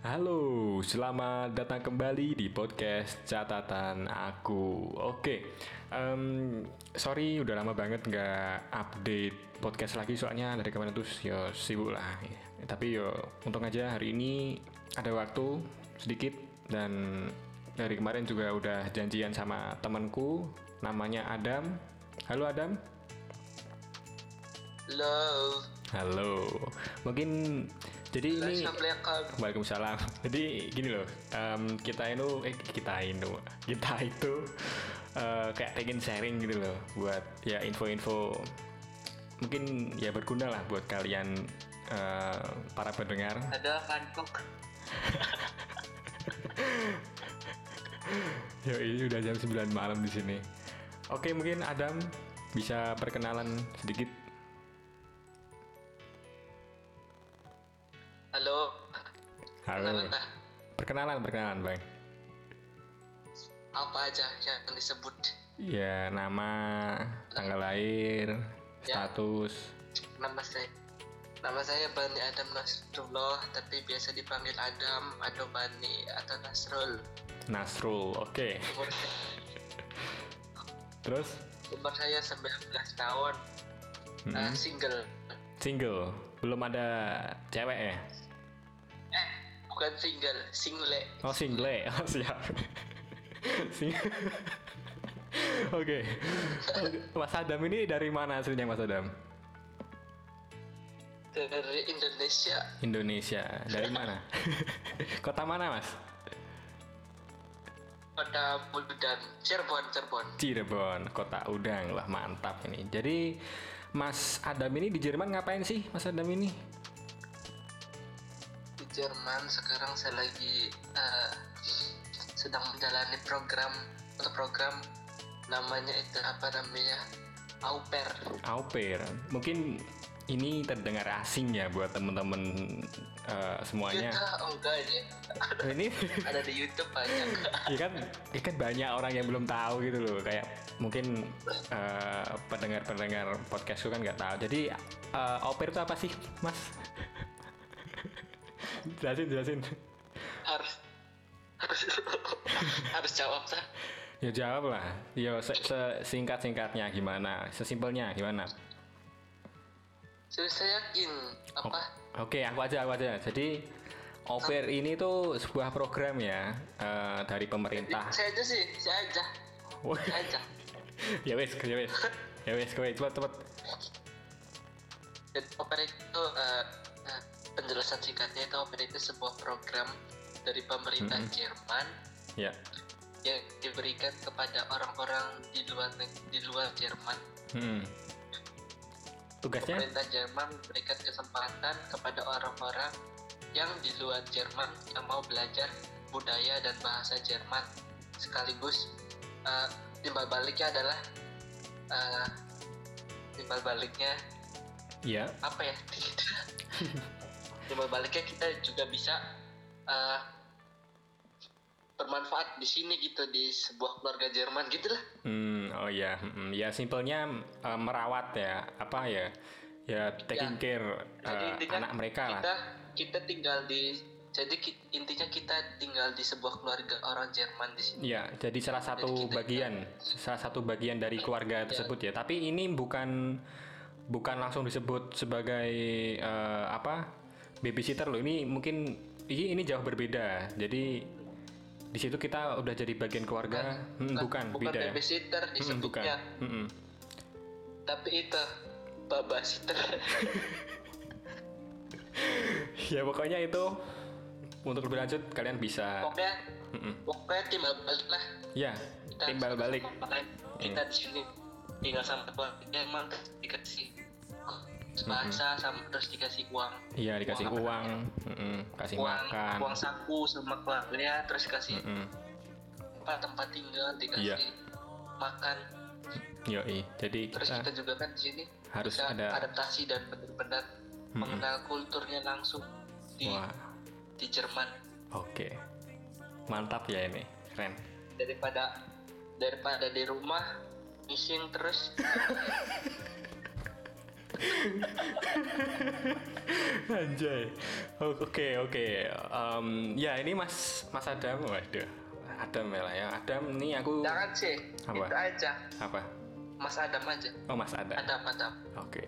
Halo, selamat datang kembali di podcast catatan aku. Oke, um, sorry udah lama banget nggak update podcast lagi soalnya dari kemarin tuh ya sibuk lah. Tapi yo untung aja hari ini ada waktu sedikit dan dari kemarin juga udah janjian sama temanku namanya Adam. Halo Adam. Halo. Halo. Mungkin jadi ini. Waalaikumsalam. Jadi gini loh, um, kita itu eh kita itu kita itu uh, kayak pengen sharing gitu loh buat ya info-info mungkin ya berguna lah buat kalian uh, para pendengar. Ada kantuk. Yo ini udah jam 9 malam di sini. Oke mungkin Adam bisa perkenalan sedikit. Halo. Kenalan dah. Perkenalan perkenalan bang. Apa aja yang disebut? Ya nama, tanggal lahir, Ya. status. Nama saya Nama saya Bani Adam Nasrullah, tapi biasa dipanggil Adam atau Bani atau Nasrul. Nasrul, oke. Saya, Terus umur saya 19 tahun. Mm-mm. Eh, single. single, belum ada cewek ya? Bukan single, single. Oh single, oh siap. Sing- Oke, Oke. Mas Adam ini dari mana aslinya Mas Adam? Dari Indonesia. Indonesia, dari mana? Kota mana Mas? Kota Buldan, Cirebon, Cirebon. Cirebon, Kota Udang, lah mantap ini. Jadi Mas Adam ini di Jerman ngapain sih Mas Adam ini? Jerman sekarang saya lagi eh, sedang menjalani program untuk program namanya itu apa namanya au pair Au pair. Mungkin ini terdengar asing ya buat temen-temen eh, semuanya. oh enggak ya Ini ada di YouTube banyak ya kan, ya kan banyak orang yang belum tahu gitu loh. Kayak mungkin eh, pendengar-pendengar podcastku kan nggak tahu. Jadi eh, au pair itu apa sih, Mas? Jelasin, jelasin. harus harus harus jawab sah Ya jawab lah. Yo se- singkat-singkatnya gimana? Sesimpelnya gimana? saya yakin apa Oke, aku aja, aku aja. Jadi au pair ini tuh sebuah program ya eh, dari pemerintah. saya aja sih saya aja saya aja ya wes, ya wes, ya wes, kowe cepet. dan au pair itu eh, penjelasan singkatnya itu pair itu sebuah program dari pemerintah Mm-mm. Jerman Ya. yang diberikan kepada orang-orang di luar di luar Jerman. Hmm. Tugasnya? Pemerintah Jerman memberikan kesempatan kepada orang-orang yang di luar Jerman yang mau belajar budaya dan bahasa Jerman sekaligus eh, timbal baliknya adalah eh, timbal baliknya Ya. apa ya timbal baliknya kita juga bisa eh, bermanfaat di sini gitu di sebuah keluarga Jerman gitu lah Hmm. Oh ya. Hmm. Ya simpelnya eh, merawat ya. Apa ya? Ya taking Ya. care Jadi intinya anak mereka kita, lah. Kita tinggal di jadi ki- intinya kita tinggal di sebuah keluarga orang Jerman di sini. Ya, jadi salah satu Jadi bagian, salah satu bagian dari keluarga Ya. tersebut ya. Tapi ini bukan bukan langsung disebut sebagai eh, apa babysitter loh. Ini mungkin ini ini jauh berbeda. Jadi di situ kita udah jadi bagian keluarga. Hmm, bukan, bukan beda. babysitter Hmm, bukan. disebutnya, Hmm-mm. tapi itu babasitter. Ya pokoknya itu untuk lebih lanjut kalian bisa pokoknya Mm-mm. pokoknya timbal balik lah. ya Kita timbal balik. Kita di sini tinggal sama keluarga Jerman dikasih bahasa sama terus dikasih uang. Iya dikasih Uang uang, mm-mm. kasih uang, makan. uang saku sama keluarganya terus kasih Mm-mm. tempat tempat tinggal dikasih Iya. makan Yoi. Jadi terus kita kita juga kan di sini harus bisa ada- adaptasi dan benar-benar Mm-mm. mengenal kulturnya langsung di wah di Jerman oke mantap ya ini keren. daripada daripada di rumah missing terus Anjay. Oke oke. Em, ya ini Mas Mas Adam, waduh. Adam ya lah ya. Adam nih aku Jangan sih, Apa? itu aja. apa? Mas Adam aja. Oh Mas Adam. Adam, Adam. Oke.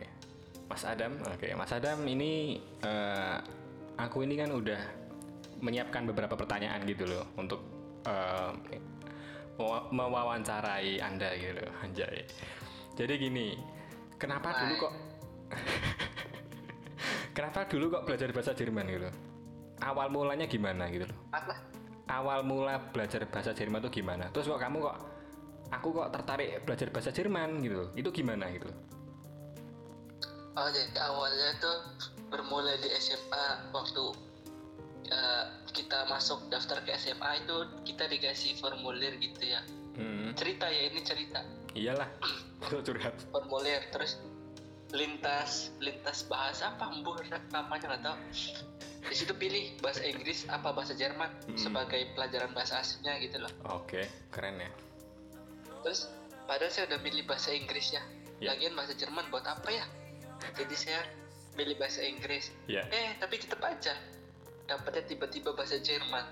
Mas Adam, oke. Mas Adam ini eh, aku ini kan udah menyiapkan beberapa pertanyaan gitu loh untuk mewa- mewawancarai Anda gitu loh, anjay. Jadi gini, kenapa dulu Baik. kok Kenapa dulu kok belajar bahasa Jerman gitu? Awal mulanya gimana gitu loh? Apa? Awal mula belajar bahasa Jerman tuh gimana? Terus kok kamu kok aku kok tertarik belajar bahasa Jerman gitu? Itu gimana gitu? Oh, jadi awalnya tuh bermula di SMA waktu eh, kita masuk daftar ke SMA itu kita dikasih formulir gitu ya. Hmm. Cerita ya ini cerita. Iyalah, itu curhat. formulir terus lintas lintas bahasa apa embur namanya nggak tahu di situ pilih bahasa Inggris apa bahasa Jerman Mm-mm. sebagai pelajaran bahasa asingnya gitu loh Oke, keren ya. terus padahal saya udah milih bahasa Inggris ya Ya. lagian bahasa Jerman buat apa ya jadi saya pilih bahasa Inggris Ya. eh tapi tetap aja dapetnya tiba-tiba bahasa Jerman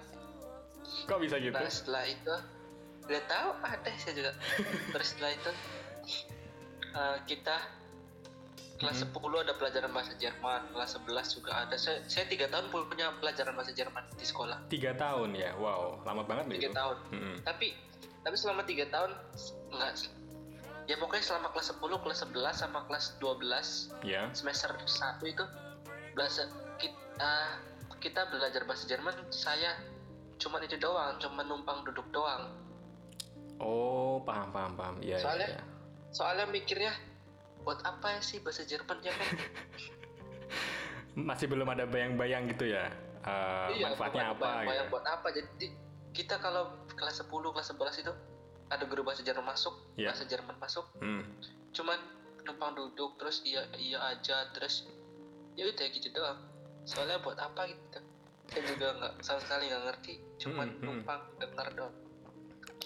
Kok bisa gitu? nah setelah itu udah tahu ada saya juga terus setelah itu eh, kita kelas Mhm. 10 ada pelajaran bahasa Jerman kelas 11 juga ada saya saya tiga tahun punya pelajaran bahasa Jerman di sekolah Tiga tahun ya, wow, lama banget tiga tahun Mm-mm. tapi tapi selama tiga tahun enggak ya pokoknya selama kelas 10 kelas 11 sama kelas 12 Ya, semester 1 itu bahasa kita kita belajar bahasa Jerman saya cuma itu doang cuma numpang duduk doang oh paham paham paham. Iya. Soalnya- iya. soalnya mikirnya buat apa sih bahasa Jerman ya kan masih belum ada bayang-bayang gitu ya. eh, Iya, manfaatnya apa? bayang gitu. buat apa jadi kita kalau kelas 10 kelas 11 itu ada guru bahasa Jerman masuk Iya. bahasa Jerman masuk Hmm. cuman numpang duduk terus iya iya aja terus ya udah gitu doang soalnya buat apa gitu saya juga nggak sama sekali nggak ngerti cuman Hmm, hmm. numpang dengar doang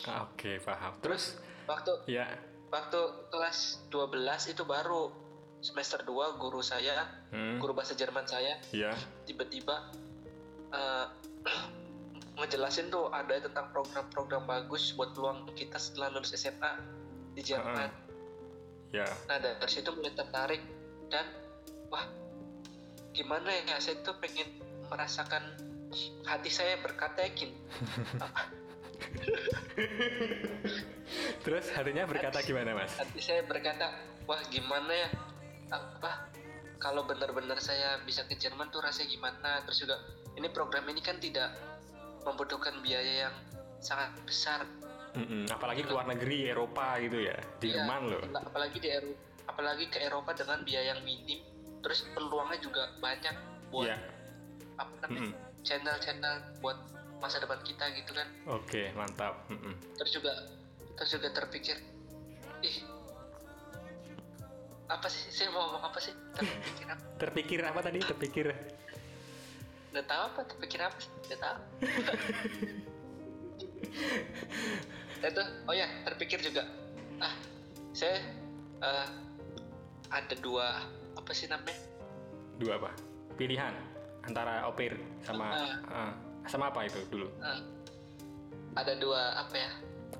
Oke, paham. Terus waktu ya, waktu kelas 12 itu baru semester 2 guru saya hmm, guru bahasa Jerman saya ya, tiba-tiba eh, ngejelasin tuh ada tentang program-program bagus buat peluang kita setelah lulus SMA di Jerman. ya. Nah dari situ mulai tertarik dan wah gimana ya saya tuh pengen merasakan hati saya berkata yakin. Terus harinya berkata gimana, Mas? hati saya berkata wah gimana ya apa kalau benar-benar saya bisa ke Jerman tuh rasanya gimana terus juga ini program ini kan tidak membutuhkan biaya yang sangat besar Mm-mm, Apalagi ke luar negeri, Eropa gitu ya, Jerman loh. Iya, apalagi di Eropa apalagi ke Eropa dengan biaya yang minim terus peluangnya juga banyak buat Iya. apa namanya Mm-mm. channel-channel buat masa depan kita gitu kan Oke, mantap. Mm-mm. terus juga terus juga terpikir ih apa sih? Saya mau ngomong apa sih? Terpikir apa? Terpikir apa tadi? Terpikir. nggak tahu apa terpikir apa sih? Nggak tahu. Itu oh ya terpikir juga. Ah saya eh, ada dua apa sih namanya? Dua apa? Pilihan antara opir sama ah, sama apa itu dulu? Eh, ada dua apa ya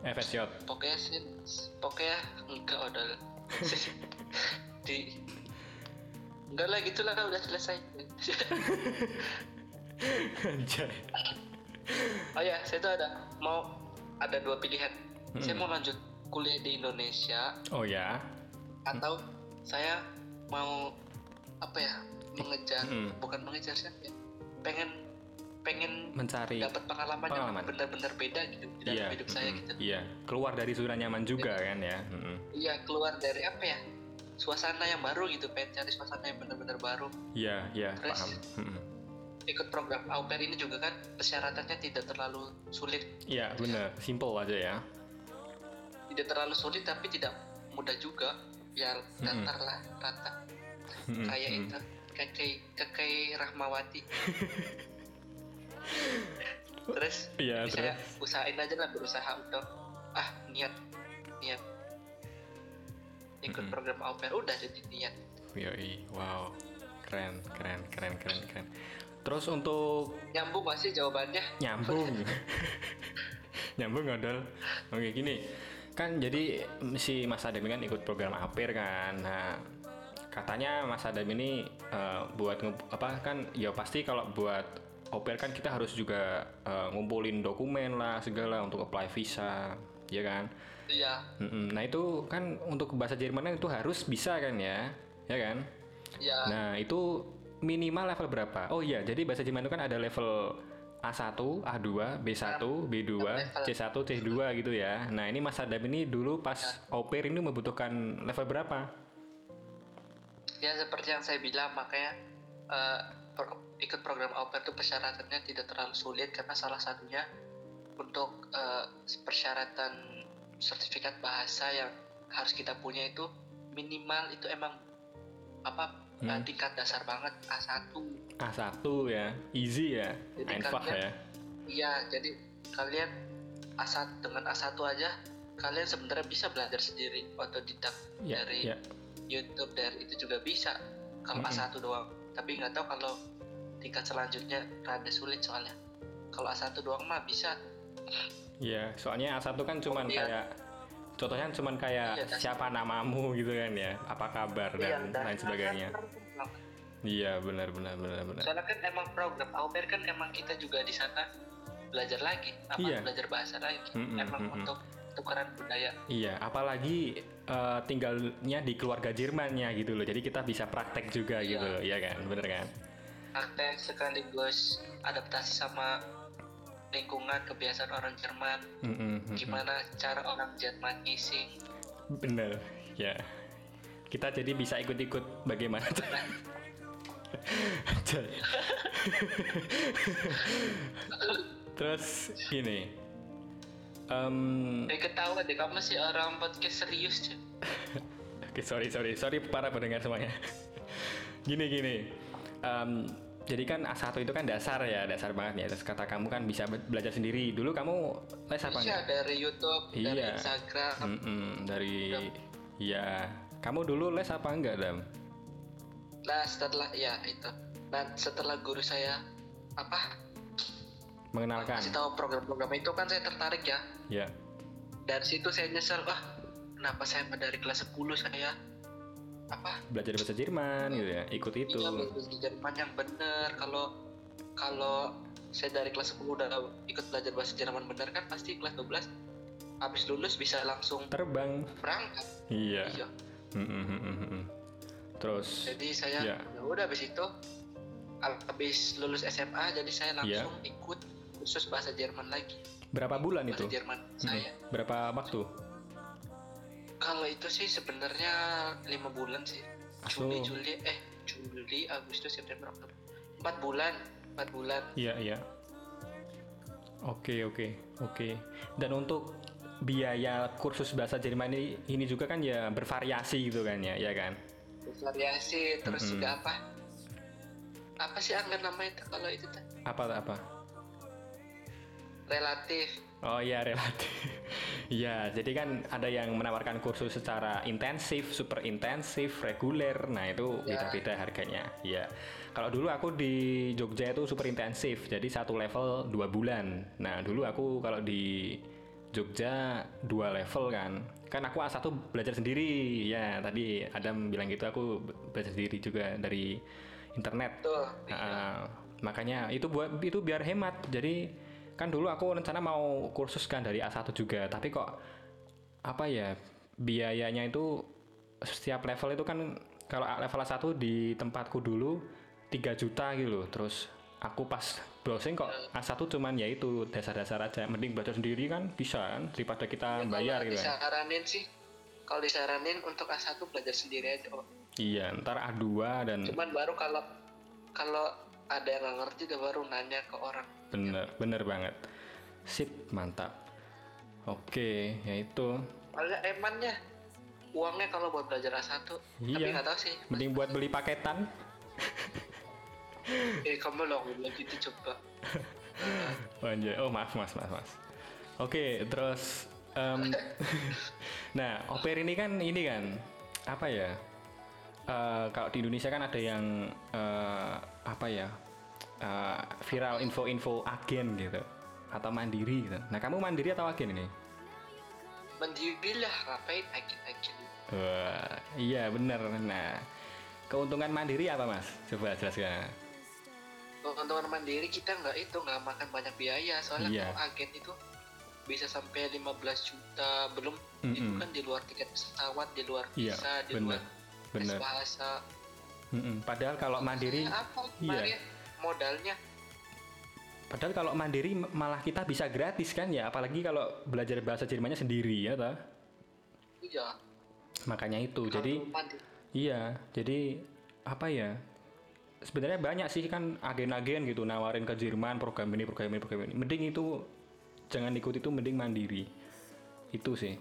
FSJ. pokoknya sih pokoknya enggak udah di enggak lah gitulah udah selesai Anjay. oh ya saya tuh ada mau ada dua pilihan saya Mm-mm. mau lanjut kuliah di Indonesia Oh ya. atau saya mau apa ya mengejar Mm-mm. bukan mengejar sih ya, pengen pengen Mencari. dapat pengalaman, Pengalaman. yang benar-benar beda gitu dalam Iya. hidup saya gitu Iya. Keluar dari zona nyaman juga kan ya. Iya keluar dari apa ya suasana yang baru gitu pengen cari suasana yang benar-benar baru Iya, iya, Terus? paham. Ikut program au pair ini juga kan persyaratannya tidak terlalu sulit Iya, bener. Simple aja ya. tidak terlalu sulit tapi tidak mudah juga datar lah rata Mm-mm, kayak itu kakek kakek Rahmawati terus jadi saya terus. usahain aja lah berusaha untuk ah niat niat. Ikut Mm-mm. program au pair udah jadi niat. Yoi wow. Keren keren keren keren keren. Terus untuk Nyambung masih jawabannya? nyambung. Nyambung ngodol oke gini. Kan jadi si Mas Adam kan ikut program APIR kan. Nah katanya Mas Adam ini eh, buat apa kan ya pasti kalau buat APIR kan kita harus juga eh, ngumpulin dokumen lah segala untuk apply visa ya kan Iya, Mm-mm. nah itu kan untuk bahasa Jerman itu harus bisa kan ya ya kan iya. Nah, itu minimal level berapa? Oh iya, jadi bahasa Jerman itu kan ada level A1, A2, B1, B2, level. C1, C2 gitu ya. Nah, ini Mas Adam ini dulu pas au pair ini membutuhkan level berapa? Ya seperti yang saya bilang makanya eh, pro- ikut program au pair itu persyaratannya tidak terlalu sulit karena salah satunya untuk eh, persyaratan sertifikat bahasa yang harus kita punya itu minimal itu emang apa eh, Hmm. tingkat dasar banget A1. A1 ya, easy ya, Jadi einfach kalian- ya. Iya, jadi kalian A1 dengan A1 aja kalian sebenarnya bisa belajar sendiri otodidak Ya, dari ya. YouTube dari itu juga bisa kalau Mm-mm. A1 doang tapi nggak tahu kalau tingkat selanjutnya rada sulit soalnya kalau A1 doang mah bisa Iya, soalnya A1 kan cuman Kemudian- kayak contohnya cuman kayak Iya, dasar. siapa namamu gitu kan ya, apa kabar dan Iya, lain sebagainya. dan- Iya, benar benar benar benar. soalnya kan emang program au pair kan emang kita juga di sana belajar lagi apa Iya. belajar bahasa lagi Mm-mm, emang mm-mm. untuk tukaran budaya Iya, apalagi eh, tinggalnya di keluarga Jermannya gitu loh. Jadi kita bisa praktek juga Iya. gitu loh, iya kan? Bener kan? praktek sekaligus adaptasi sama lingkungan kebiasaan orang Jerman Mm-mm, mm-mm. gimana cara orang Jerman ngising Bener, ya. Kita jadi bisa ikut-ikut bagaimana cara. Terus gini, Em, Eh ketawa deh kamu sih orang podcast serius cuy. Oke, sorry, sorry, sorry para pendengar semuanya. gini, gini. Em, jadi kan A1 itu kan dasar ya, dasar banget ya. Terus kata kamu kan bisa be- belajar sendiri. Dulu kamu les apa Bisa enggak? dari YouTube, dari Iya. Instagram. Mm-mm, dari ya. Kamu dulu les apa enggak, Dam? Nah setelah ya itu. Nah setelah guru saya apa Mengenalkan. kasih tahu program-program itu kan saya tertarik ya. Ya. Dari situ saya nyesel wah kenapa saya dari kelas 10 saya apa Belajar bahasa Jerman gitu ya. Ikut itu. Iya, belajar Jerman yang bener. Kalau kalau saya dari kelas 10 udah ikut belajar bahasa Jerman bener kan pasti kelas 12 habis lulus bisa langsung Terbang. berangkat. Iya. Iya. Mm-mm-mm-mm. Terus Jadi saya Iya. ya udah habis itu habis lulus SMA jadi saya Iya. langsung ikut khusus bahasa Jerman lagi. berapa bulan Bahasa itu? Jerman Mm-mm. saya. Berapa waktu? Kalau itu sih sebenarnya lima bulan sih. Asu. Juli, Juli, eh Juli, Agustus, September, Oktober. Empat bulan, empat bulan. Iya, iya. Oke, oke, oke. Dan untuk biaya kursus bahasa Jerman ini, ini juga kan ya bervariasi gitu kan ya, ya kan? Variasi, terus Mm-mm. juga apa? Apa sih anggar namanya itu kalau itu? Apa apa? Relatif. Oh iya relatif. Iya, jadi kan ada yang menawarkan kursus secara intensif, super intensif, reguler. Nah itu Ya. beda-beda harganya. Iya. Kalau dulu aku di Jogja itu super intensif, jadi satu level dua bulan. Nah dulu aku kalau di Jogja dua level kan. Kan aku A1 belajar sendiri. Ya tadi Adam bilang gitu aku belajar sendiri juga dari internet. Tuh. Nah, makanya itu buat itu biar hemat. Jadi kan dulu aku rencana mau kursus kan dari A1 juga, tapi kok apa ya biayanya itu setiap level itu kan kalau level A1 di tempatku dulu 3 juta gitu loh. Terus aku pas browsing kok A1 cuman ya itu dasar-dasar aja. Mending belajar sendiri kan bisa kan daripada kita Ya, bayar gitu kan. disaranin sih kalau disaranin untuk A1 belajar sendiri aja oh. Iya, ntar A2 dan cuman baru kalau kalau ada yang nggak ngerti udah baru nanya ke orang bener bener banget. Sip, mantap. Oke, ya itu. Soalnya emannya uangnya kalau buat belajar A1 tapi Iya. nggak tahu sih Mending buat beli paketan. eh kamu loh bilang gitu coba Oh, anjay. oh maaf mas mas mas. Oke terus em, nah oper ini kan ini kan apa ya eh, kalau di Indonesia kan ada yang eh, apa ya eh, viral info-info agen gitu atau mandiri gitu. Nah kamu mandiri atau agen ini? Mandiri lah, ngapain agen-agen. Wah, iya bener. Nah keuntungan mandiri apa mas? Coba jelaskan. Teman-teman mandiri kita nggak itu nggak makan banyak biaya soalnya Iya. kalau agen itu bisa sampai 15 juta belum itu Mm-mm. kan di luar tiket pesawat di luar Iya, visa di bener, luar bener. bahasa Mm-mm. Padahal kalau mandiri, iya. modalnya padahal kalau mandiri malah kita bisa gratis kan ya. Apalagi kalau belajar bahasa Jermannya sendiri ya, toh? iya Makanya itu. Jadi Kalau mandiri Iya, jadi apa ya? Sebenarnya banyak sih kan agen-agen gitu nawarin ke Jerman program ini, program ini, program ini. Mending itu jangan ikut itu, mending mandiri. Itu sih.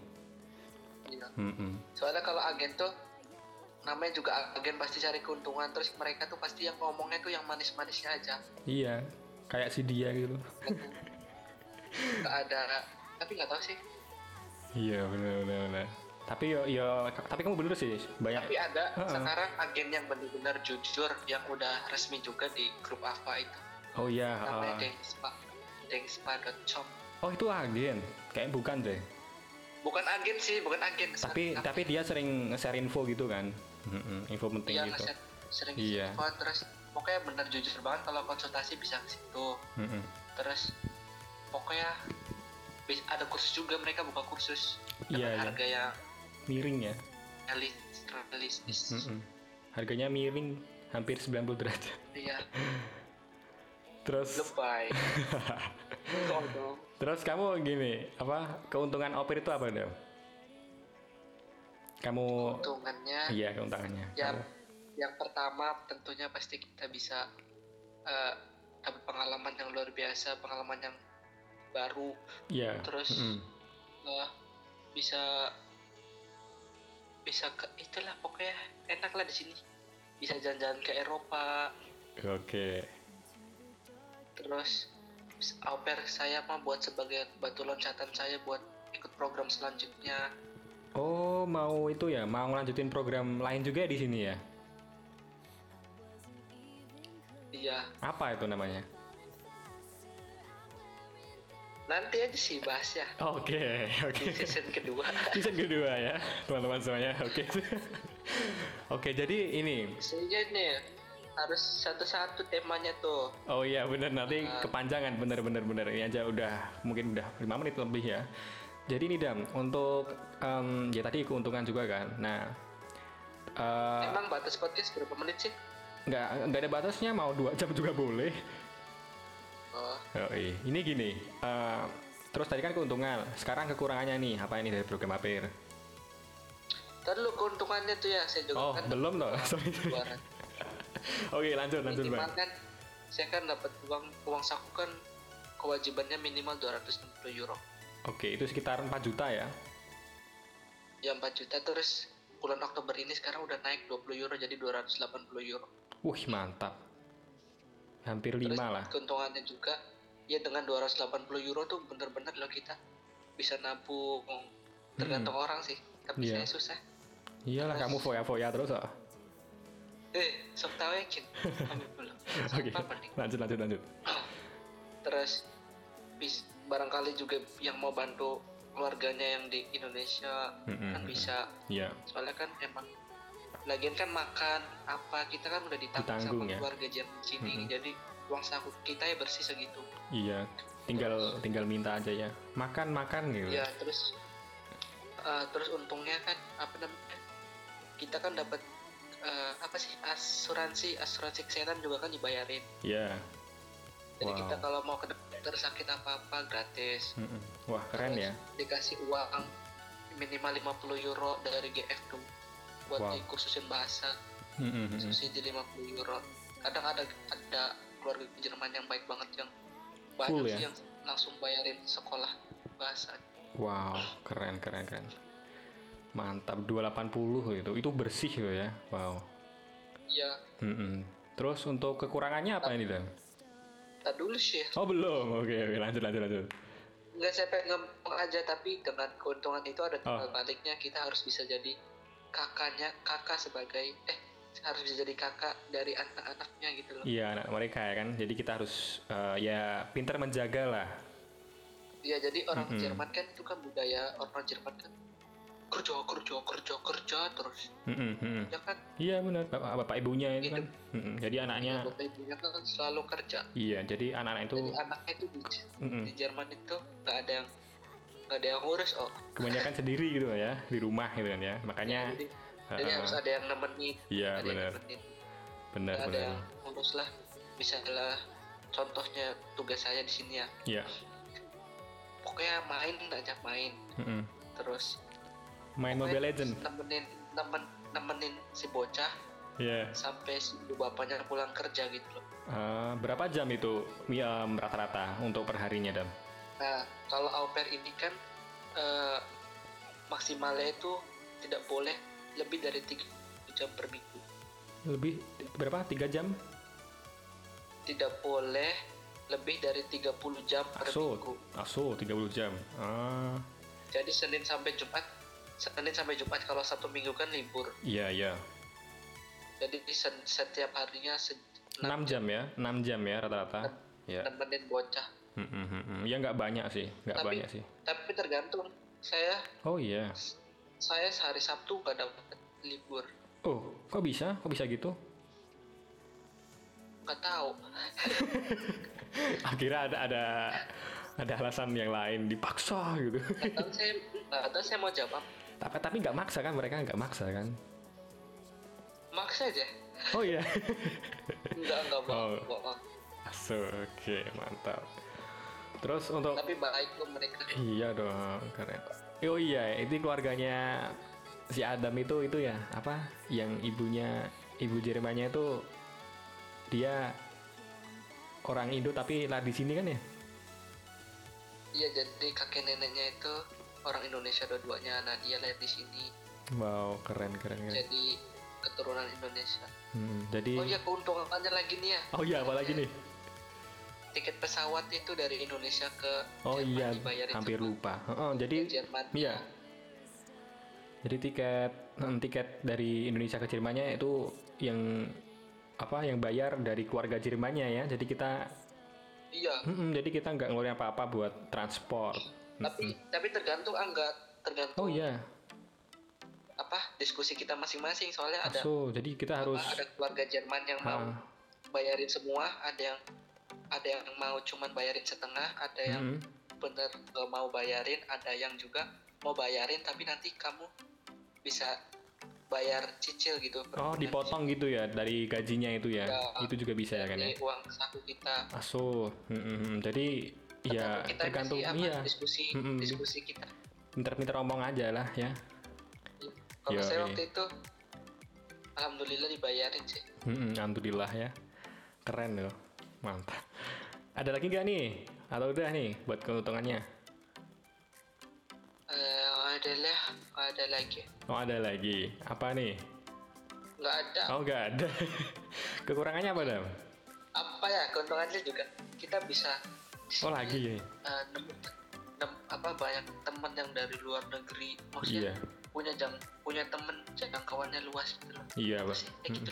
iya. Mm-mm. soalnya kalau agen tuh namanya juga agen pasti cari keuntungan terus mereka tuh pasti yang ngomongnya tuh yang manis-manisnya aja Iya, kayak si dia gitu. nggak ada tapi nggak tahu sih iya, benar benar benar. Tapi yo yo tapi kamu bener sih, banyak tapi ada Heeh. sekarang agen yang benar-benar jujur yang udah resmi juga di grup AVA itu Oh iya, namanya uh, Dengspa Dengspa.com oh itu agen. Kayak bukan deh. bukan agen sih bukan agen Tapi tapi dia sering share info gitu kan. Mm-mm, info penting dia gitu. sering Iya. info, terus pokoknya bener jujur banget kalau konsultasi bisa ke situ Mm-mm. terus pokoknya ada kursus juga mereka buka kursus Iya, dengan iya. harga yang Miring ya. realis- realistis Mm-mm. Harganya miring hampir 90 derajat. iya Terus lebay terus kamu gini, apa keuntungan opir itu apa dong? Kamu keuntungannya iya keuntungannya. ya Kamu- yang pertama tentunya pasti kita bisa dapat pengalaman yang luar biasa pengalaman yang baru Iya. terus mm-mm. eh, bisa bisa ke itulah pokoknya enak lah di sini bisa jalan-jalan ke Eropa Oke. terus au pair saya mah buat sebagai batu loncatan saya buat ikut program selanjutnya Oh mau itu ya, mau ngelanjutin program lain juga di sini ya? iya Apa itu namanya? nanti aja sih bahas ya Oke, oke. di season kedua Season kedua ya, teman-teman semuanya. Oke. Oke, jadi ini. sehingga nih harus satu-satu temanya tuh Oh iya bener nanti Ah. kepanjangan bener-bener bener ini aja udah mungkin udah lima menit lebih ya. Jadi ini dam untuk em, ya tadi keuntungan juga kan. Nah eh, emang batas podcast berapa menit sih nggak nggak ada batasnya mau dua jam juga boleh. oh Oh, iya. Ini gini. eh, terus tadi kan keuntungan. Sekarang kekurangannya nih apa ini dari program APR? Tadi lu keuntungannya tuh ya saya juga Oh kan belum Sorry. keluaran. Oke lanjut lanjut bang. kan saya kan dapat uang uang saku kan kewajibannya minimal 260 euro Oke itu sekitar 4 juta ya. ya 4 juta terus bulan Oktober ini sekarang udah naik 20 euro jadi 280 euro Wih mantap. Hampir terus 5 lah. keuntungannya juga ya dengan 280 euro tuh bener-bener loh kita bisa nabung tergantung orang sih tapi Iya. saya susah Iyalah kamu foya-foya terus kok. eh sok tahu yakin kami belum Oke lanjut lanjut lanjut. terus bis, barangkali juga yang mau bantu keluarganya yang di Indonesia Mm-mm. kan bisa Iya. soalnya kan emang lagian kan makan apa kita kan udah ditanggung Ditanggung sama ya. keluarga Jerman sini Mm-mm. jadi uang saku kita ya bersih segitu Iya. Tinggal tinggal minta aja ya. Makan makan gitu. ya terus eh, terus untungnya kan apa namanya kita kan dapat eh, apa sih asuransi asuransi kesehatan juga kan dibayarin Iya. Jadi Wow. kita kalau mau ke dokter sakit apa apa gratis Mm-mm. Wah keren ya. dikasih uang minimal 50 euro dari GF tuh buat Wow. dikursusin bahasa Mm-mm, mm-mm. subsidi 50 euro kadang ada ada keluarga Jerman yang baik banget yang banyak ya? sih yang langsung bayarin sekolah bahasa Wow keren keren keren. Mantap 280 gitu. Itu bersih loh ya. Wow. ya Mm-mm. Terus untuk kekurangannya apa ini dan? Tak dulu sih Oh belum. Oke oke lanjut lanjut lanjut. nggak saya pengen ngomong aja tapi dengan keuntungan itu ada timbal Oh. baliknya kita harus bisa jadi kakaknya kakak sebagai eh harus bisa jadi kakak dari anak-anaknya gitu loh Iya, anak mereka ya kan. Jadi kita harus eh, ya pintar menjaga lah. ya jadi orang Mm-mm. Jerman kan itu kan budaya orang Jerman kan kerja kerja kerja kerja terus mm-mm. ya kan Iya benar, bapak, bapak ibunya itu Gitu. kan. Mm-mm. Jadi anaknya, bapak ibunya kan selalu kerja iya. Jadi anak-anak itu jadi anaknya itu di, di Jerman itu nggak ada yang nggak ada yang ngurus oh kebanyakan sendiri gitu ya di rumah gitu kan ya. Makanya, jadi, jadi eh, harus ada yang nemenin iya benar, benar, ada yang ngurus lah misalnya contohnya tugas saya di sini ya Iya. pokoknya main aja main Mm-mm. terus Main pokoknya Mobile Legend. nemenin nemen, nemenin si bocah Iya. sampai si bapaknya pulang kerja gitu loh Eh, berapa jam itu ya, em, rata-rata untuk perharinya dam? nah kalau au pair ini kan eh, maksimalnya itu tidak boleh lebih dari tiga jam per minggu Lebih berapa? Tiga jam? tidak boleh lebih dari 30 jam per Aso, minggu aso 30 jam. Ah, jadi Senin sampai Jumat Senin sampai Jumat kalau satu minggu kan libur iya iya. jadi setiap harinya se- 6 jam ya, 6 jam ya rata-rata. Ya. nemenin bocah Hmm, hmm, hmm. Ya nggak banyak sih, nggak Tapi- banyak sih. tapi tergantung saya Oh iya. saya sehari Sabtu nggak dapat libur Oh, kok bisa? Kok bisa gitu? nggak tahu Akhirnya ada ada ada alasan yang lain dipaksa gitu. tahu saya tahu saya mau jawab tapi tapi nggak maksa kan mereka nggak maksa kan? maksa aja Oh iya. nggak nggak Oh. mau bohong. Aso, oke mantap. Terus untuk tapi baik kok mereka Iya dong, keren. Oh iya, itu keluarganya si Adam itu itu ya apa? Yang ibunya ibu Jermannya itu dia orang Indo tapi lahir di sini kan ya? iya jadi kakek neneknya itu orang Indonesia dua-duanya nah dia lahir di sini Wow, keren keren keren. jadi keturunan Indonesia Hmm, jadi oh iya keuntungannya lagi nih ya Oh iya, apalagi nih? tiket pesawat itu dari Indonesia ke Oh Jerman iya, hampir sama lupa. Heeh, jadi Jerman iya. Jadi tiket hmm, tiket dari Indonesia ke Jermannya itu yang apa yang bayar dari keluarga Jermannya ya. Jadi kita iya Mm-mm, jadi kita nggak ngeluarin apa-apa buat transport. Tapi tapi tergantung angga. Tergantung Oh iya, apa diskusi kita masing-masing. Soalnya ada so jadi kita harus ada keluarga Jerman yang mau ah, bayarin semua. Ada yang ada yang mau cuman bayarin setengah. Ada yang mm-mm. bener mau bayarin. Ada yang juga mau bayarin tapi nanti kamu bisa bayar cicil gitu. Oh dipotong gitu ya dari gajinya itu ya, Ya, itu juga bisa ya kan ya. uang saku kita. Aso, mm-mm. jadi ya Tergantung kita tergantung sih, apa, iya, diskusi Mm-mm. diskusi kita pinter-pinter ngomong aja lah ya. kalau saya waktu itu alhamdulillah dibayarin sih Mm-mm, Alhamdulillah ya, keren loh, mantap. Ada lagi nggak nih? Atau udah nih buat keuntungannya? Eh, adalah ada lagi Oh ada lagi, apa nih? nggak ada Oh nggak ada. Kekurangannya apa dam? apa ya keuntungannya juga kita bisa Oh lagi. eh, nemu, nem- apa banyak teman yang dari luar negeri maksudnya Iya, punya jang punya temen jangkauannya luas gitu loh iya pak. gitu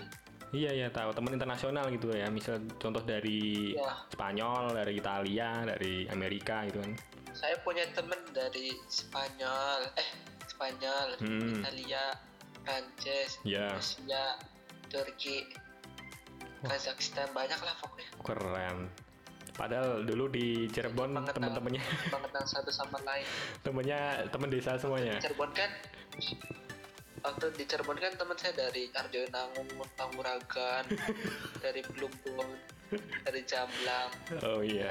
Iya iya tahu teman internasional gitu ya. Misal contoh dari ya Spanyol, dari Italia, dari Amerika gitu kan. saya punya temen dari Spanyol eh Spanyol Hmm. Italia Prancis Ya, Rusia Turki Wah. Kazakhstan banyak lah pokoknya keren. Padahal dulu di Cirebon Banget, temen-temennya banget yang satu sama lain temennya temen desa semuanya. Cirebon kan waktu di Cirebon kan teman saya dari Arjonangun, Panguragan, dari Plumbon, dari Jamblang. Oh iya.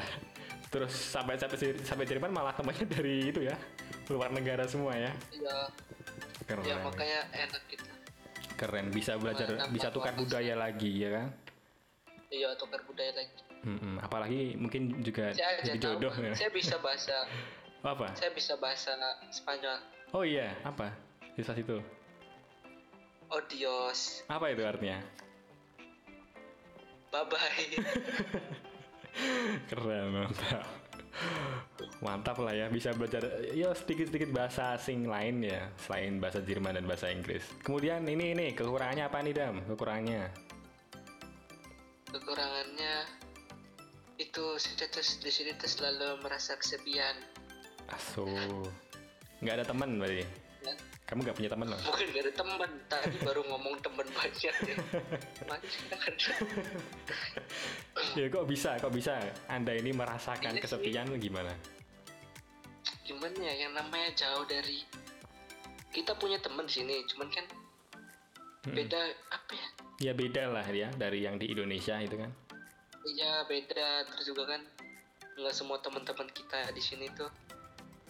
Terus sampai sampai sampai Cirebon malah temennya dari itu ya luar negara semua ya. Ya, Keren. ya makanya enak gitu. Keren bisa belajar bisa tukar budaya lagi ya kan. Iya, tukar budaya lagi. Mm-mm. Apalagi mungkin juga Saya aja jadi tahu, jodoh ya. saya bisa bahasa, Apa? saya bisa bahasa Spanyol. Oh iya, apa? Sisa situ. Odios, Apa itu artinya? bye bye. Keren, mantap. Mantap lah ya, bisa belajar ya sedikit-sedikit bahasa asing lain ya, selain bahasa Jerman dan bahasa Inggris. Kemudian ini ini kekurangannya apa nih Dam? Kekurangannya? Kekurangannya itu saya tuh di sini tuh selalu merasa kesepian. Aso, nggak ada teman berarti? Ya, Kamu nggak punya teman loh? mungkin gak ada teman. Tadi baru ngomong teman banyak ya. Banyak. ya kok bisa, kok bisa? Anda ini merasakan Iya sih. kesepian gimana? Gimana ya yang namanya jauh dari kita punya teman di sini, cuman kan Mm-mm. beda apa ya? Ya beda lah ya dari yang di Indonesia itu kan. Iya beda terus juga kan nggak semua teman-teman kita di sini tuh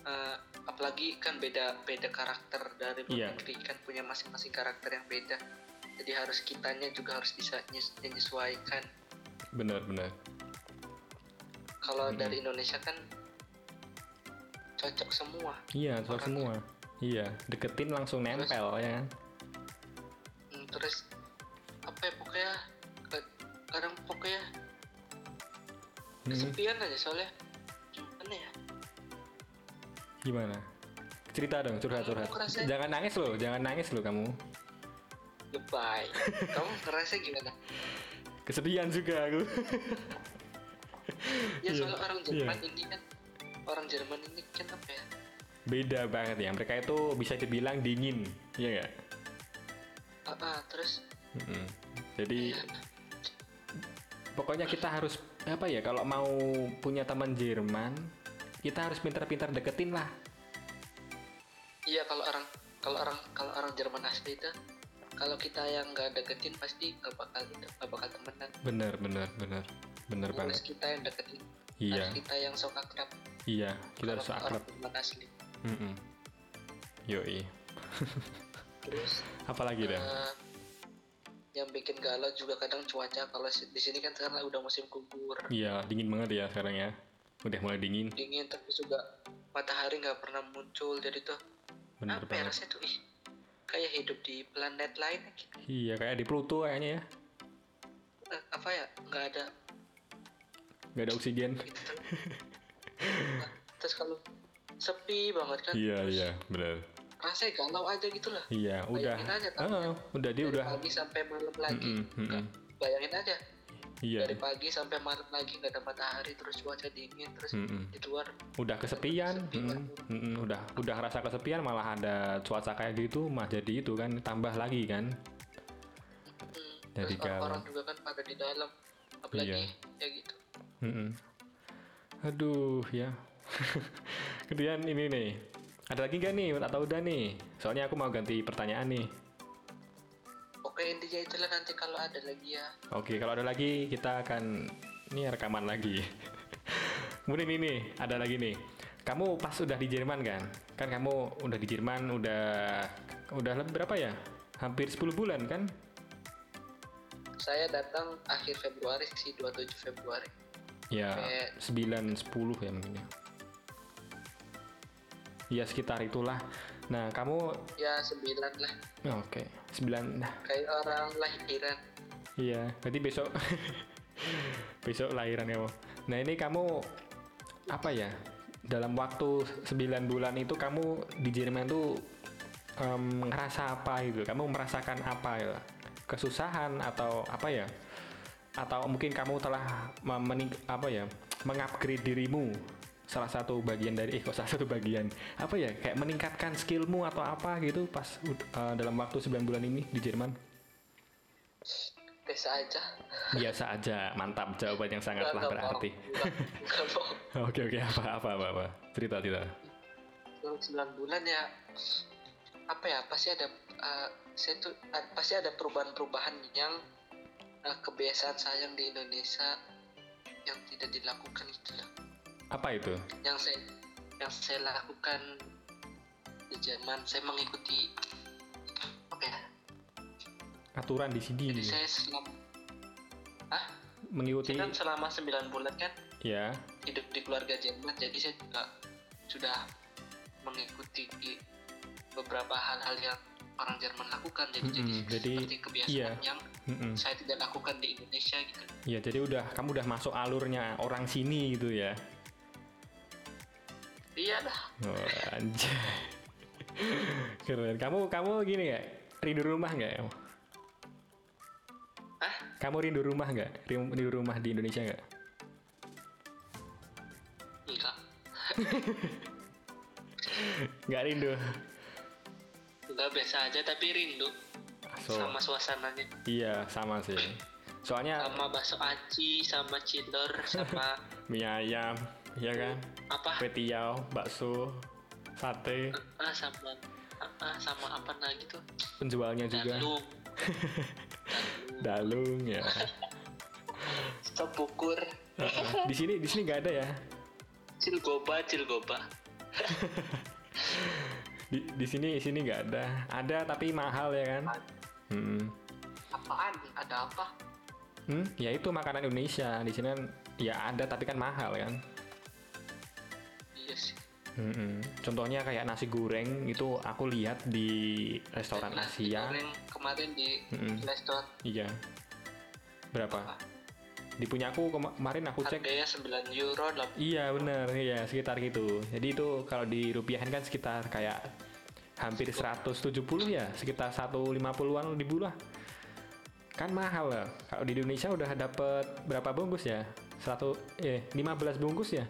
eh, apalagi kan beda beda karakter dari luar Iya. negeri kan punya masing-masing karakter yang beda jadi harus kitanya juga harus bisa nyes- menyesuaikan Bener-bener. kalau Mm-mm. dari Indonesia kan cocok semua Iya, Orangnya. semua. Iya, deketin langsung nempel ya kan. Hmm, terus apa ya pokoknya kesepian aja soalnya gimana ya gimana? Cerita dong, curhat curhat. ngerasain- Jangan nangis loh, jangan nangis loh kamu. goodbye kamu ngerasa gimana Kesepian juga aku. ya soalnya orang iya. Jerman ini kan orang Jerman ini kan apa ya Beda banget ya. Mereka itu bisa dibilang dingin, iya nggak? Ah, ah, terus Mm-mm. Jadi ya, pokoknya kita harus apa ya? Kalau mau punya teman Jerman, kita harus pintar-pintar deketin lah. iya kalau orang kalau orang kalau orang Jerman asli itu kalau kita yang nggak deketin pasti nggak bakal nggak bakal temenan Bener, bener, bener, bener banget. harus kita yang deketin Iya, harus kita yang sok akrab iya. Kita harus akrab. orang Jerman asli Mm-mm. Yoi. terus Apalagi dah? Yang bikin galau juga kadang cuaca kalau di sini kan karena udah musim gugur Iya, dingin banget ya sekarang ya. Udah mulai dingin. dingin tapi juga matahari nggak pernah muncul jadi tuh Bener apa ya rasanya tuh ih kayak hidup di planet lain gitu. Iya, kayak di Pluto kayaknya ya. Eh, apa ya nggak ada Gak ada oksigen. gitu terus kalau sepi banget kan Iya, terus iya, bener. Rasanya galau aja gitu lah Iya, udah. aja kan Ah, udah dia dari udah. pagi sampai malam lagi Mm-mm, mm-mm. Nggak, bayangin aja Iya, dari pagi sampai malam lagi nggak ada matahari terus cuaca dingin terus Mm-mm. di luar udah kesepian. Sepi Mm-mm, banget. mm-mm, Udah, udah ngerasa kesepian malah ada cuaca kayak gitu, mah jadi itu kan tambah lagi kan. hmm, Jadi terus orang-orang juga kan pada di dalam apalagi Iya. ya gitu Mm-mm. Aduh, ya. Kemudian ini nih. Ada lagi nggak nih atau udah nih? Soalnya aku mau ganti pertanyaan nih. oke intinya itulah nanti kalau ada lagi ya Oke, kalau ada lagi kita akan ini rekaman lagi. Kemudian ini ada lagi nih. Kamu pas udah di Jerman kan? Kan kamu udah di Jerman udah udah lebih berapa ya? Hampir 10 bulan kan? saya datang akhir Februari sih 27 Februari Ya, Oke. 9 10 ya mungkin ya. Ya sekitar itulah. Nah, kamu ya sembilan lah oke, 9 nah, kayak orang lahiran Iya, berarti besok besok lahiran kamu. Nah ini kamu apa ya? Dalam waktu 9 bulan itu kamu di Jerman tuh em, ngerasa apa gitu? Kamu merasakan apa ya? Kesusahan atau apa ya? Atau mungkin kamu telah apa ya? Mengupgrade dirimu salah satu bagian dari eh kok salah satu bagian apa ya kayak meningkatkan skillmu atau apa gitu pas uh, dalam waktu 9 bulan ini di Jerman? Biasa aja. Biasa aja, mantap jawaban yang sangatlah berarti. Oke oke apa apa apa apa? Cerita cerita. Dalam 9 bulan ya apa ya pasti ada eh, saya tuh eh, pasti ada perubahan-perubahan yang eh, kebiasaan saya yang di Indonesia yang tidak dilakukan gitu Apa itu? yang saya yang saya lakukan di Jerman saya mengikuti apa ya Aturan di sini jadi saya selama ah mengikuti saya kan selama 9 bulan kan ya. hidup di keluarga Jerman jadi saya juga sudah mengikuti beberapa hal-hal yang orang Jerman lakukan jadi jadi Mm-mm, jadi, seperti kebiasaan iya. yang Mm-mm. saya tidak lakukan di Indonesia gitu Ya jadi udah kamu udah masuk alurnya orang sini gitu ya. Iya dah Oh, anjay. Keren. Kamu kamu gini nggak? Rindu rumah nggak? kamu? Hah? Kamu rindu rumah nggak? Rin- Rindu rumah di Indonesia nggak? enggak Nggak rindu. enggak biasa aja tapi rindu So, sama suasananya iya sama sih. Soalnya sama bakso aci sama cindor sama mie ayam, ya kan? apa Kue tiaw, bakso, sate, ah sama ah, sama apa lagi tuh penjualnya juga. dalung Dalung ya. sepukur Heeh. di sini di sini nggak ada ya. cilgoba cilgoba Di di sini di sini nggak ada. Ada tapi mahal ya kan? Hmm. apaan ada apa Hmm, ya itu makanan Indonesia. Di sini kan ya ada tapi kan mahal kan. Iya sih Mm-mm. Contohnya kayak nasi goreng itu aku lihat di restoran Nasi Asia. goreng kemarin di Mm-mm. restoran Iya. Berapa? Di punya aku kema- kemarin aku cek. harganya 9 euro lah Iya bener, iya sekitar gitu. Jadi itu kalau dirupiahin kan sekitar kayak hampir 170 ya, sekitar 150-an ribu lah. Kan mahal lah. Kalau di Indonesia udah dapet berapa bungkus ya? 100 eh 15 bungkus ya.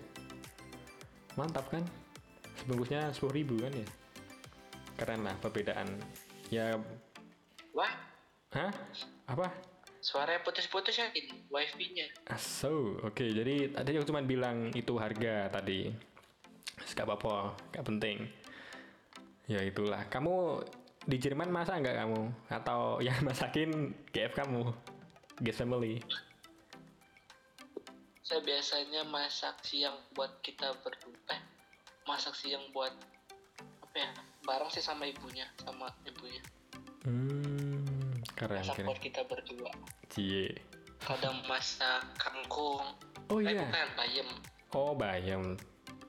Mantap kan? Sebungkusnya 10 ribu kan ya. Keren lah perbedaan. Ya, wah hah? Apa? suaranya putus-putus ya ini wifi-nya Ah, So, oke. Jadi tadi aku cuma bilang itu harga tadi. Gak apa-apa, gak penting. Ya itulah. Kamu di Jerman masak nggak kamu? Atau yang masakin GF kamu? Guest family. Saya biasanya masak siang buat kita berdua eh, masak siang buat apa ya bareng sih sama ibunya sama ibunya Hmm, keren, masak keren. buat kita berdua Cie. kadang masak kangkung Oh eh iya. bukan bayam Oh, bayam.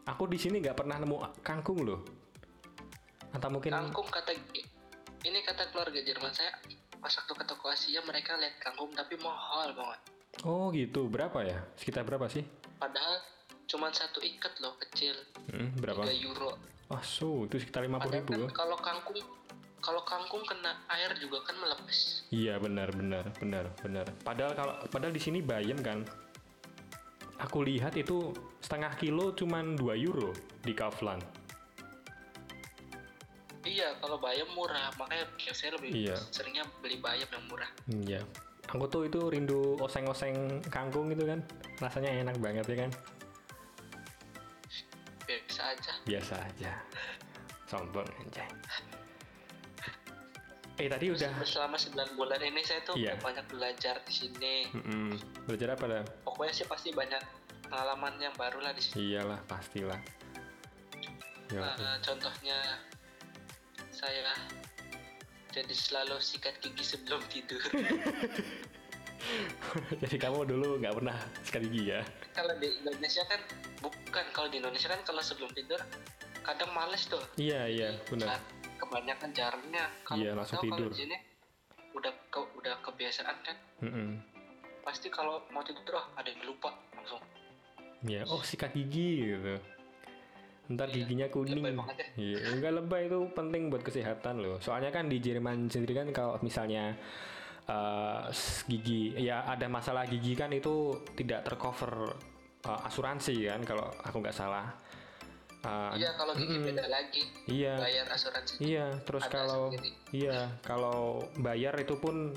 Aku di sini nggak pernah nemu kangkung loh. Atau mungkin kangkung kata ini kata keluarga Jerman saya pas waktu ke toko Asia mereka lihat kangkung tapi mahal banget Oh, gitu. Berapa ya? Sekitar berapa sih? padahal cuma satu ikat loh kecil Hmm, berapa? 3 euro Oh, so itu sekitar 50 padahal ribu. kan kalau kangkung kalau kangkung kena air juga kan melepis Iya benar benar benar benar. Padahal kalau padahal di sini bayam kan. Aku lihat itu setengah kilo cuman 2 euro di Kaufland. Iya, kalau bayam murah, makanya saya lebih Iya. seringnya beli bayam yang murah. Iya. Aku tuh itu rindu oseng-oseng kangkung itu kan. Rasanya enak banget ya kan. Biasa aja. Biasa aja. Sombong anjay. Eh tadi udah Selama 9 bulan ini saya tuh Iya. banyak belajar di sini. Mm-mm. belajar apa dah? Pokoknya sih pasti banyak pengalaman yang baru lah di sini. Iyalah pastilah. Eh, contohnya saya jadi selalu sikat gigi sebelum tidur. Jadi kamu dulu nggak pernah sikat gigi ya? kalau di Indonesia kan bukan kalau di Indonesia kan kalau sebelum tidur kadang males tuh. Iya iya benar. Saat kebanyakan jarumnya. Kalau Iya, langsung tahu kalau tidur. di sini udah ke- udah kebiasaan kan. Mm-mm. pasti kalau mau tidur ah ada yang lupa langsung Ya, oh sikat gigi gitu. Ntar Iya, giginya kuning. ya. Iya, enggak lebay itu penting buat kesehatan loh. Soalnya kan di Jerman sendiri kan kalau misalnya eh, s- gigi ya ada masalah gigi kan itu tidak tercover eh, asuransi kan kalau aku nggak salah. Eh, iya kalau gigi mm-mm. beda lagi iya. bayar asuransi Iya, terus kalau sendiri. iya, kalau bayar itu pun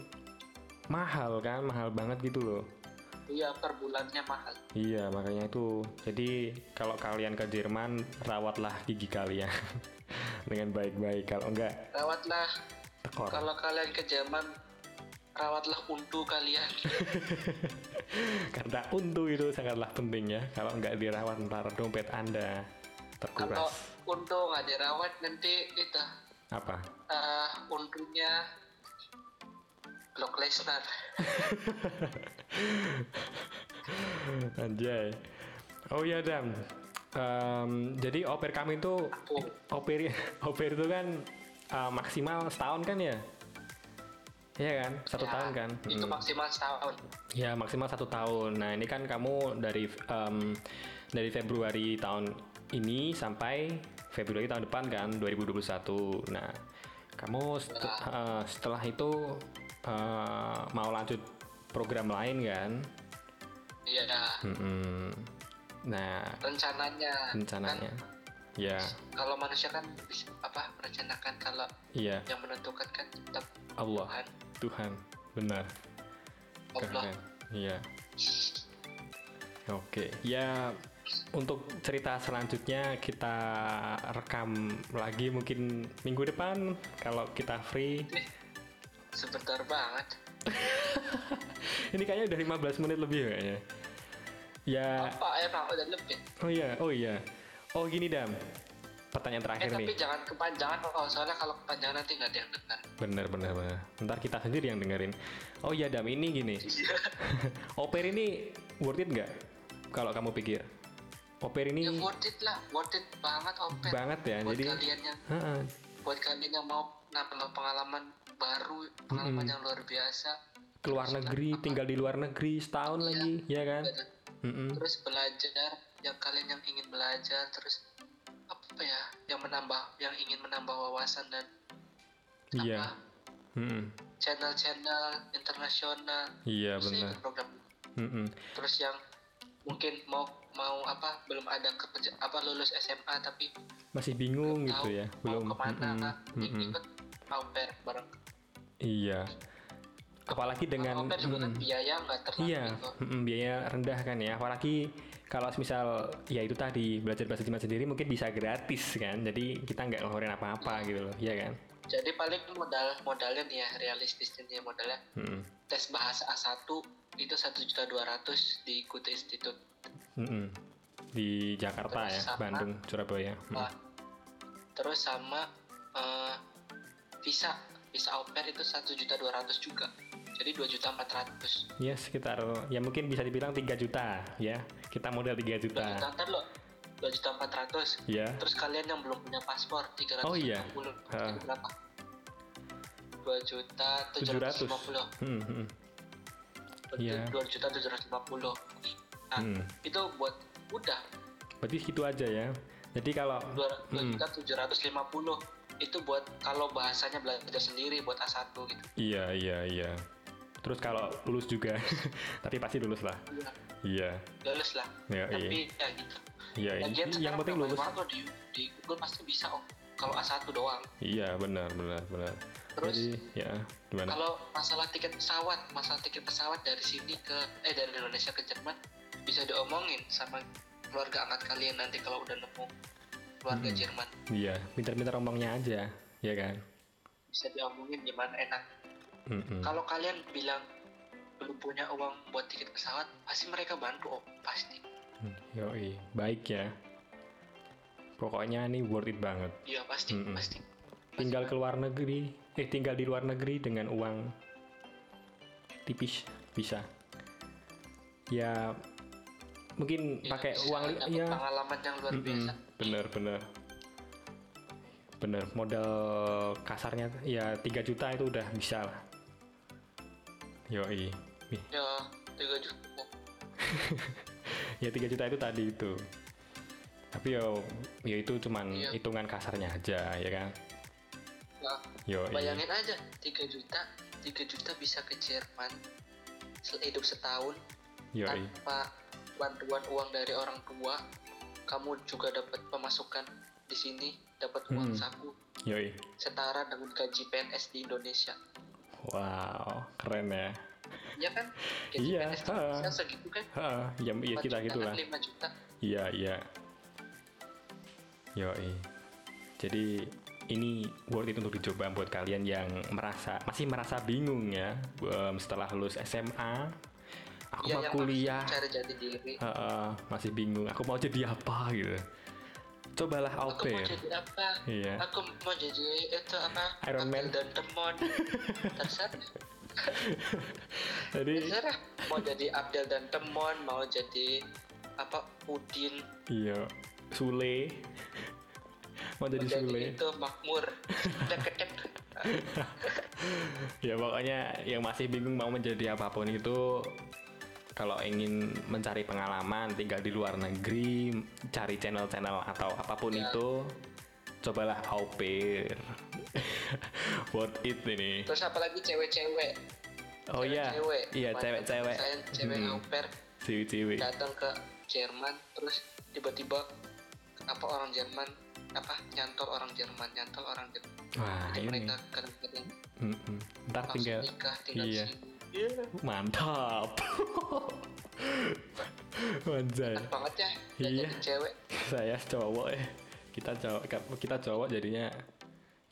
mahal kan, mahal banget gitu loh. Iya per bulannya mahal Iya, makanya itu. Jadi kalau kalian ke Jerman, rawatlah gigi kalian dengan baik-baik. Kalau enggak, rawatlah tekor. kalau kalian ke Jerman rawatlah untu kalian Karena untu itu sangatlah penting ya. Kalau enggak dirawat, ntar dompet Anda kalau terkuras. untu nggak dirawat nanti itu Apa? eh untunya Brock Lesnar Anjay. Oh iya, Dam. Em, jadi oper kami itu oper oper itu kan uh, maksimal setahun kan ya? Iya kan, satu Ya, tahun kan? itu Mm. maksimal setahun Ya maksimal satu tahun. Nah ini kan kamu dari em, dari Februari tahun ini sampai Februari tahun depan kan 2021. Nah, kamu set- eh, setelah itu eh, mau lanjut program lain kan? Iya, Mm-mm. Nah, rencananya. rencananya. Ya, Kan, kalau manusia kan bisa apa merencanakan kalau iya, yang menentukan kan tetap Allah, Tuhan. Tuhan, benar. Allah. Keren. Iya. Oke, ya untuk cerita selanjutnya kita rekam lagi mungkin minggu depan kalau kita free. Sebentar banget. Ini kayaknya udah 15 menit lebih kayaknya. Ya, Apa emang udah lebih? oh iya, oh iya. Oh gini Dam, pertanyaan Eh terakhir tapi nih. jangan kepanjangan loh, soalnya kalau kepanjangan nanti nggak ada yang dengar. Bener, bener, bener. Ntar kita sendiri yang dengerin. Oh iya Dam, ini gini. Iya. Oper ini worth it nggak? Kalau kamu pikir? Oper ini ya worth it lah, worth it banget open. banget ya. buat Jadi, kalian yang Ha-ha. buat kalian yang mau nambah pengalaman baru, pengalaman yang luar biasa. keluar negeri, tinggal di luar negeri setahun Iya. lagi, ya kan? Mm-mm. Terus belajar, yang kalian yang ingin belajar, terus apa ya, yang menambah, yang ingin menambah wawasan dan Iya. apa, Mm-mm. channel-channel internasional. Iya Terus benar. program Mm-mm. terus yang mungkin mau mau apa belum ada kerja apa lulus SMA tapi Masih bingung tahu gitu ya, mau belum. ke mana Mm-mm. Mm-mm. ikut au pair bareng Iya. Apalagi dengan juga kan mm-mm. biaya nggak terlalu Iya, gitu. mm-mm, biaya rendah kan ya. Apalagi kalau misal ya itu tadi belajar bahasa Jerman sendiri mungkin bisa gratis kan. Jadi kita nggak ngeluarin apa-apa gitu loh, ya kan? jadi paling modal modalnya nih ya realistisnya nih modalnya Mm-mm. tes bahasa A1 itu satu juta dua ratus di Kuta Institute Mm-mm. Di Jakarta Terus ya, sama- Bandung, Surabaya. Mm. Nah, terus sama eh, visa visa au pair itu satu juta dua ratus juga jadi dua juta empat ratus Ya sekitar ya mungkin bisa dibilang 3 juta ya. Kita modal 3 dua juta. juta ntar lo dua juta empat ratus Ya. Terus kalian yang belum punya paspor 350 Oh, iya. Ha. berapa? 2 juta 750 Hmm, hmm, Iya. 2 juta 750 Nah hmm. itu buat udah Berarti segitu aja ya. Jadi kalau 2 Hmm. juta 750 itu buat kalau bahasanya belajar sendiri buat A1 gitu iya iya iya. Terus kalau lulus juga, tapi pasti lulus lah. Iya, Iya, lulus lah iya, iya. Tapi ya gitu Iya, Lagian yang penting lulus. loh di, di Google pasti bisa oh kalau A1 doang Iya, benar, benar, benar. Terus Jadi, ya, gimana? Kalau masalah tiket pesawat, masalah tiket pesawat dari sini ke eh dari Indonesia ke Jerman bisa diomongin sama keluarga angkat kalian nanti kalau udah nemu keluarga Hmm. Jerman Iya, pintar-pintar ngomongnya aja, ya kan? bisa diomongin gimana enak. Mm-mm. Kalau kalian bilang belum punya uang buat tiket pesawat, pasti mereka bantu oh pasti. Hmm, Yoi, baik ya. Pokoknya ini worth it banget. Iya pasti Mm-mm. pasti. Tinggal ke luar negeri, eh tinggal di luar negeri dengan uang tipis bisa. Ya mungkin Iya, pakai uang ya pengalaman yang luar Mm-mm, biasa. bener bener. Bener modal kasarnya ya 3 juta itu udah bisa lah. Yoi. Ya tiga juta. ya 3 juta itu tadi itu. Tapi yo ya itu cuman Iya. hitungan kasarnya aja ya kan? Nah, yoi. bayangin aja 3 juta 3 juta bisa ke Jerman hidup setahun yoi. tanpa bantuan uang dari orang tua kamu juga dapat pemasukan di sini dapat uang Hmm. saku yoi setara dengan gaji PNS di Indonesia wow keren ya ya kan gaji Iya, PNS di ha. Indonesia segitu kan Hah, ya, ya 4 kita gitulah kan 5 juta Iya, iya. Yoi. Jadi ini worth it untuk dicoba buat kalian yang merasa masih merasa bingung ya em, setelah lulus SMA. Aku ya mau kuliah, cari jati diri Heeh, masih bingung. Aku mau jadi apa gitu. Cobalah au aku mau pair. jadi apa Iya. aku mau jadi itu apa Iron Man. dan Temon terserah Jadi terserah mau jadi Abdel dan Temon mau jadi apa Udin iya, Sule. mau jadi mau jadi Sule. itu Makmur deket ya pokoknya yang masih bingung mau menjadi apa pun itu kalau ingin mencari pengalaman tinggal di luar negeri, cari channel-channel atau apa pun Ya. itu, cobalah au pair. Worth it ini. terus apalagi cewek-cewek. Oh iya, cewek iya cewek-cewek, saya cewek Hmm, au pair. Cewek-cewek. datang ke Jerman terus tiba-tiba apa orang Jerman apa nyantol orang Jerman nyantol orang Jerman Wah jadi ini, mereka kadang-kadang ntar langsung tinggal nikah tinggal iya. sini Mantap. Enak banget ya Iya. cewek. Saya cowok ya. Kita cowok kita cowok jadinya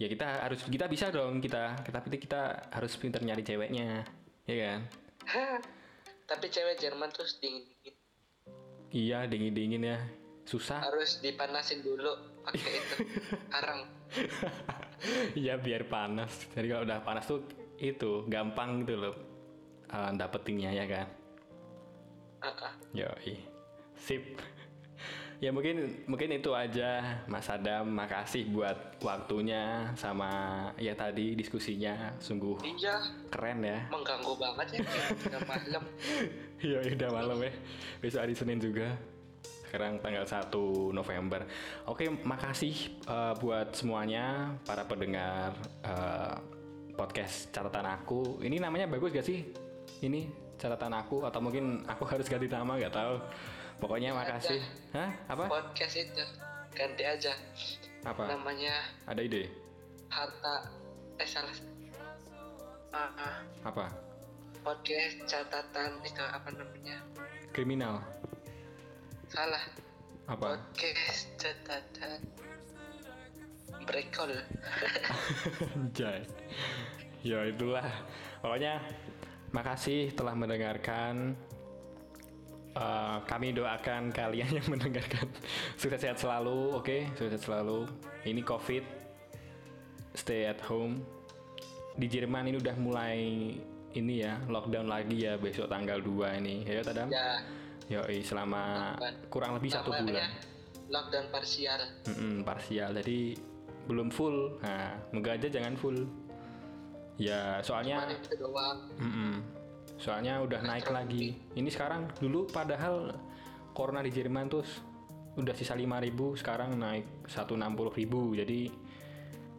ya kita harus kita bisa dong kita tapi kita harus pinter nyari ceweknya ya kan? Tapi cewek Jerman terus dingin dingin iya dingin dingin ya. Susah. Harus dipanasin dulu pakai itu arang. Ya biar panas. Jadi kalau udah panas tuh itu gampang gitu loh eh, dapetinnya ya kan ah. Yoi. Sip. ya mungkin mungkin itu aja Mas Adam. Makasih buat waktunya sama ya tadi diskusinya sungguh iya keren ya. mengganggu banget ya udah malam Iya udah malam ya. Besok hari Senin juga. Sekarang tanggal 1 November. Oke, makasih eh, buat semuanya para pendengar eh, podcast catatan aku. Ini namanya bagus gak sih? Ini catatan aku atau mungkin aku harus ganti nama nggak tahu. Pokoknya makasih. Hah? Apa? podcast itu ganti aja Apa? namanya Ada ide? harta eh salah ah, ah. Apa? podcast catatan itu apa namanya Kriminal. salah Apa? podcast catatan brekol Anjay. ya itulah. Pokoknya makasih telah mendengarkan. Eh, kami doakan kalian yang mendengarkan sukses sehat selalu, oke? Sukses selalu. Ini COVID, stay at home. Di Jerman ini udah mulai ini ya lockdown lagi ya besok tanggal 2 ini. Ya Tadam? ya Yoi, selama Lockdown. kurang lebih satu bulan. lockdown parsial Mm-mm, parsial jadi belum full nah moga aja jangan full ya soalnya Cuman itu doang. Mm-mm, soalnya udah naik lagi. ini sekarang dulu padahal corona di Jerman tuh udah sisa 5000 sekarang naik 160.000 jadi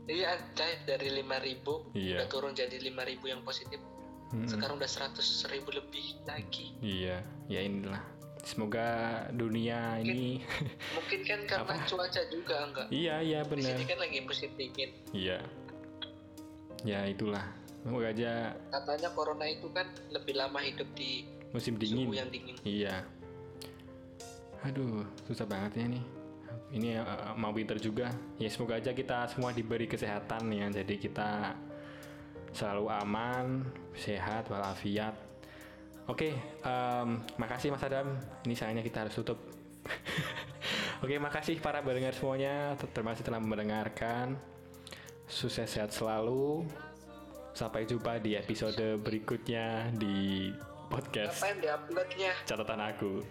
iya cair dari 5000 Iya. udah turun jadi 5000 yang positif. Mm-mm, sekarang udah 100 ribu lebih lagi. Iya ya inilah. Semoga dunia ini mungkin kan karena cuaca juga enggak? Iya iya di benar sini kan lagi musim dingin. Iya ya itulah semoga aja katanya corona itu kan lebih lama hidup di musim dingin suhu yang dingin Iya. Aduh, susah banget ya nih. Ini uh, mau winter juga. Ya semoga aja kita semua diberi kesehatan ya. Jadi kita selalu aman, sehat, walafiat. Oke, em, makasih Mas Adam. Ini sayangnya kita harus tutup. Oke, makasih para pendengar semuanya. Terima kasih telah mendengarkan. Sukses sehat selalu. Sampai jumpa di episode berikutnya di podcast diuploadnya catatan aku.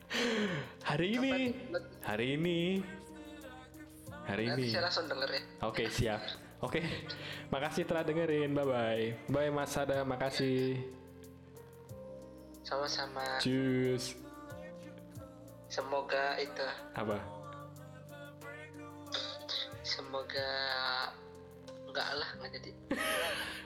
hari ini, hari ini, hari ini. saya langsung dengerin Oke siap. Oke, makasih telah dengerin. Bye bye. Bye Mas Sada, makasih. sama-sama Cheers. semoga itu Apa? Semoga enggak lah nggak jadi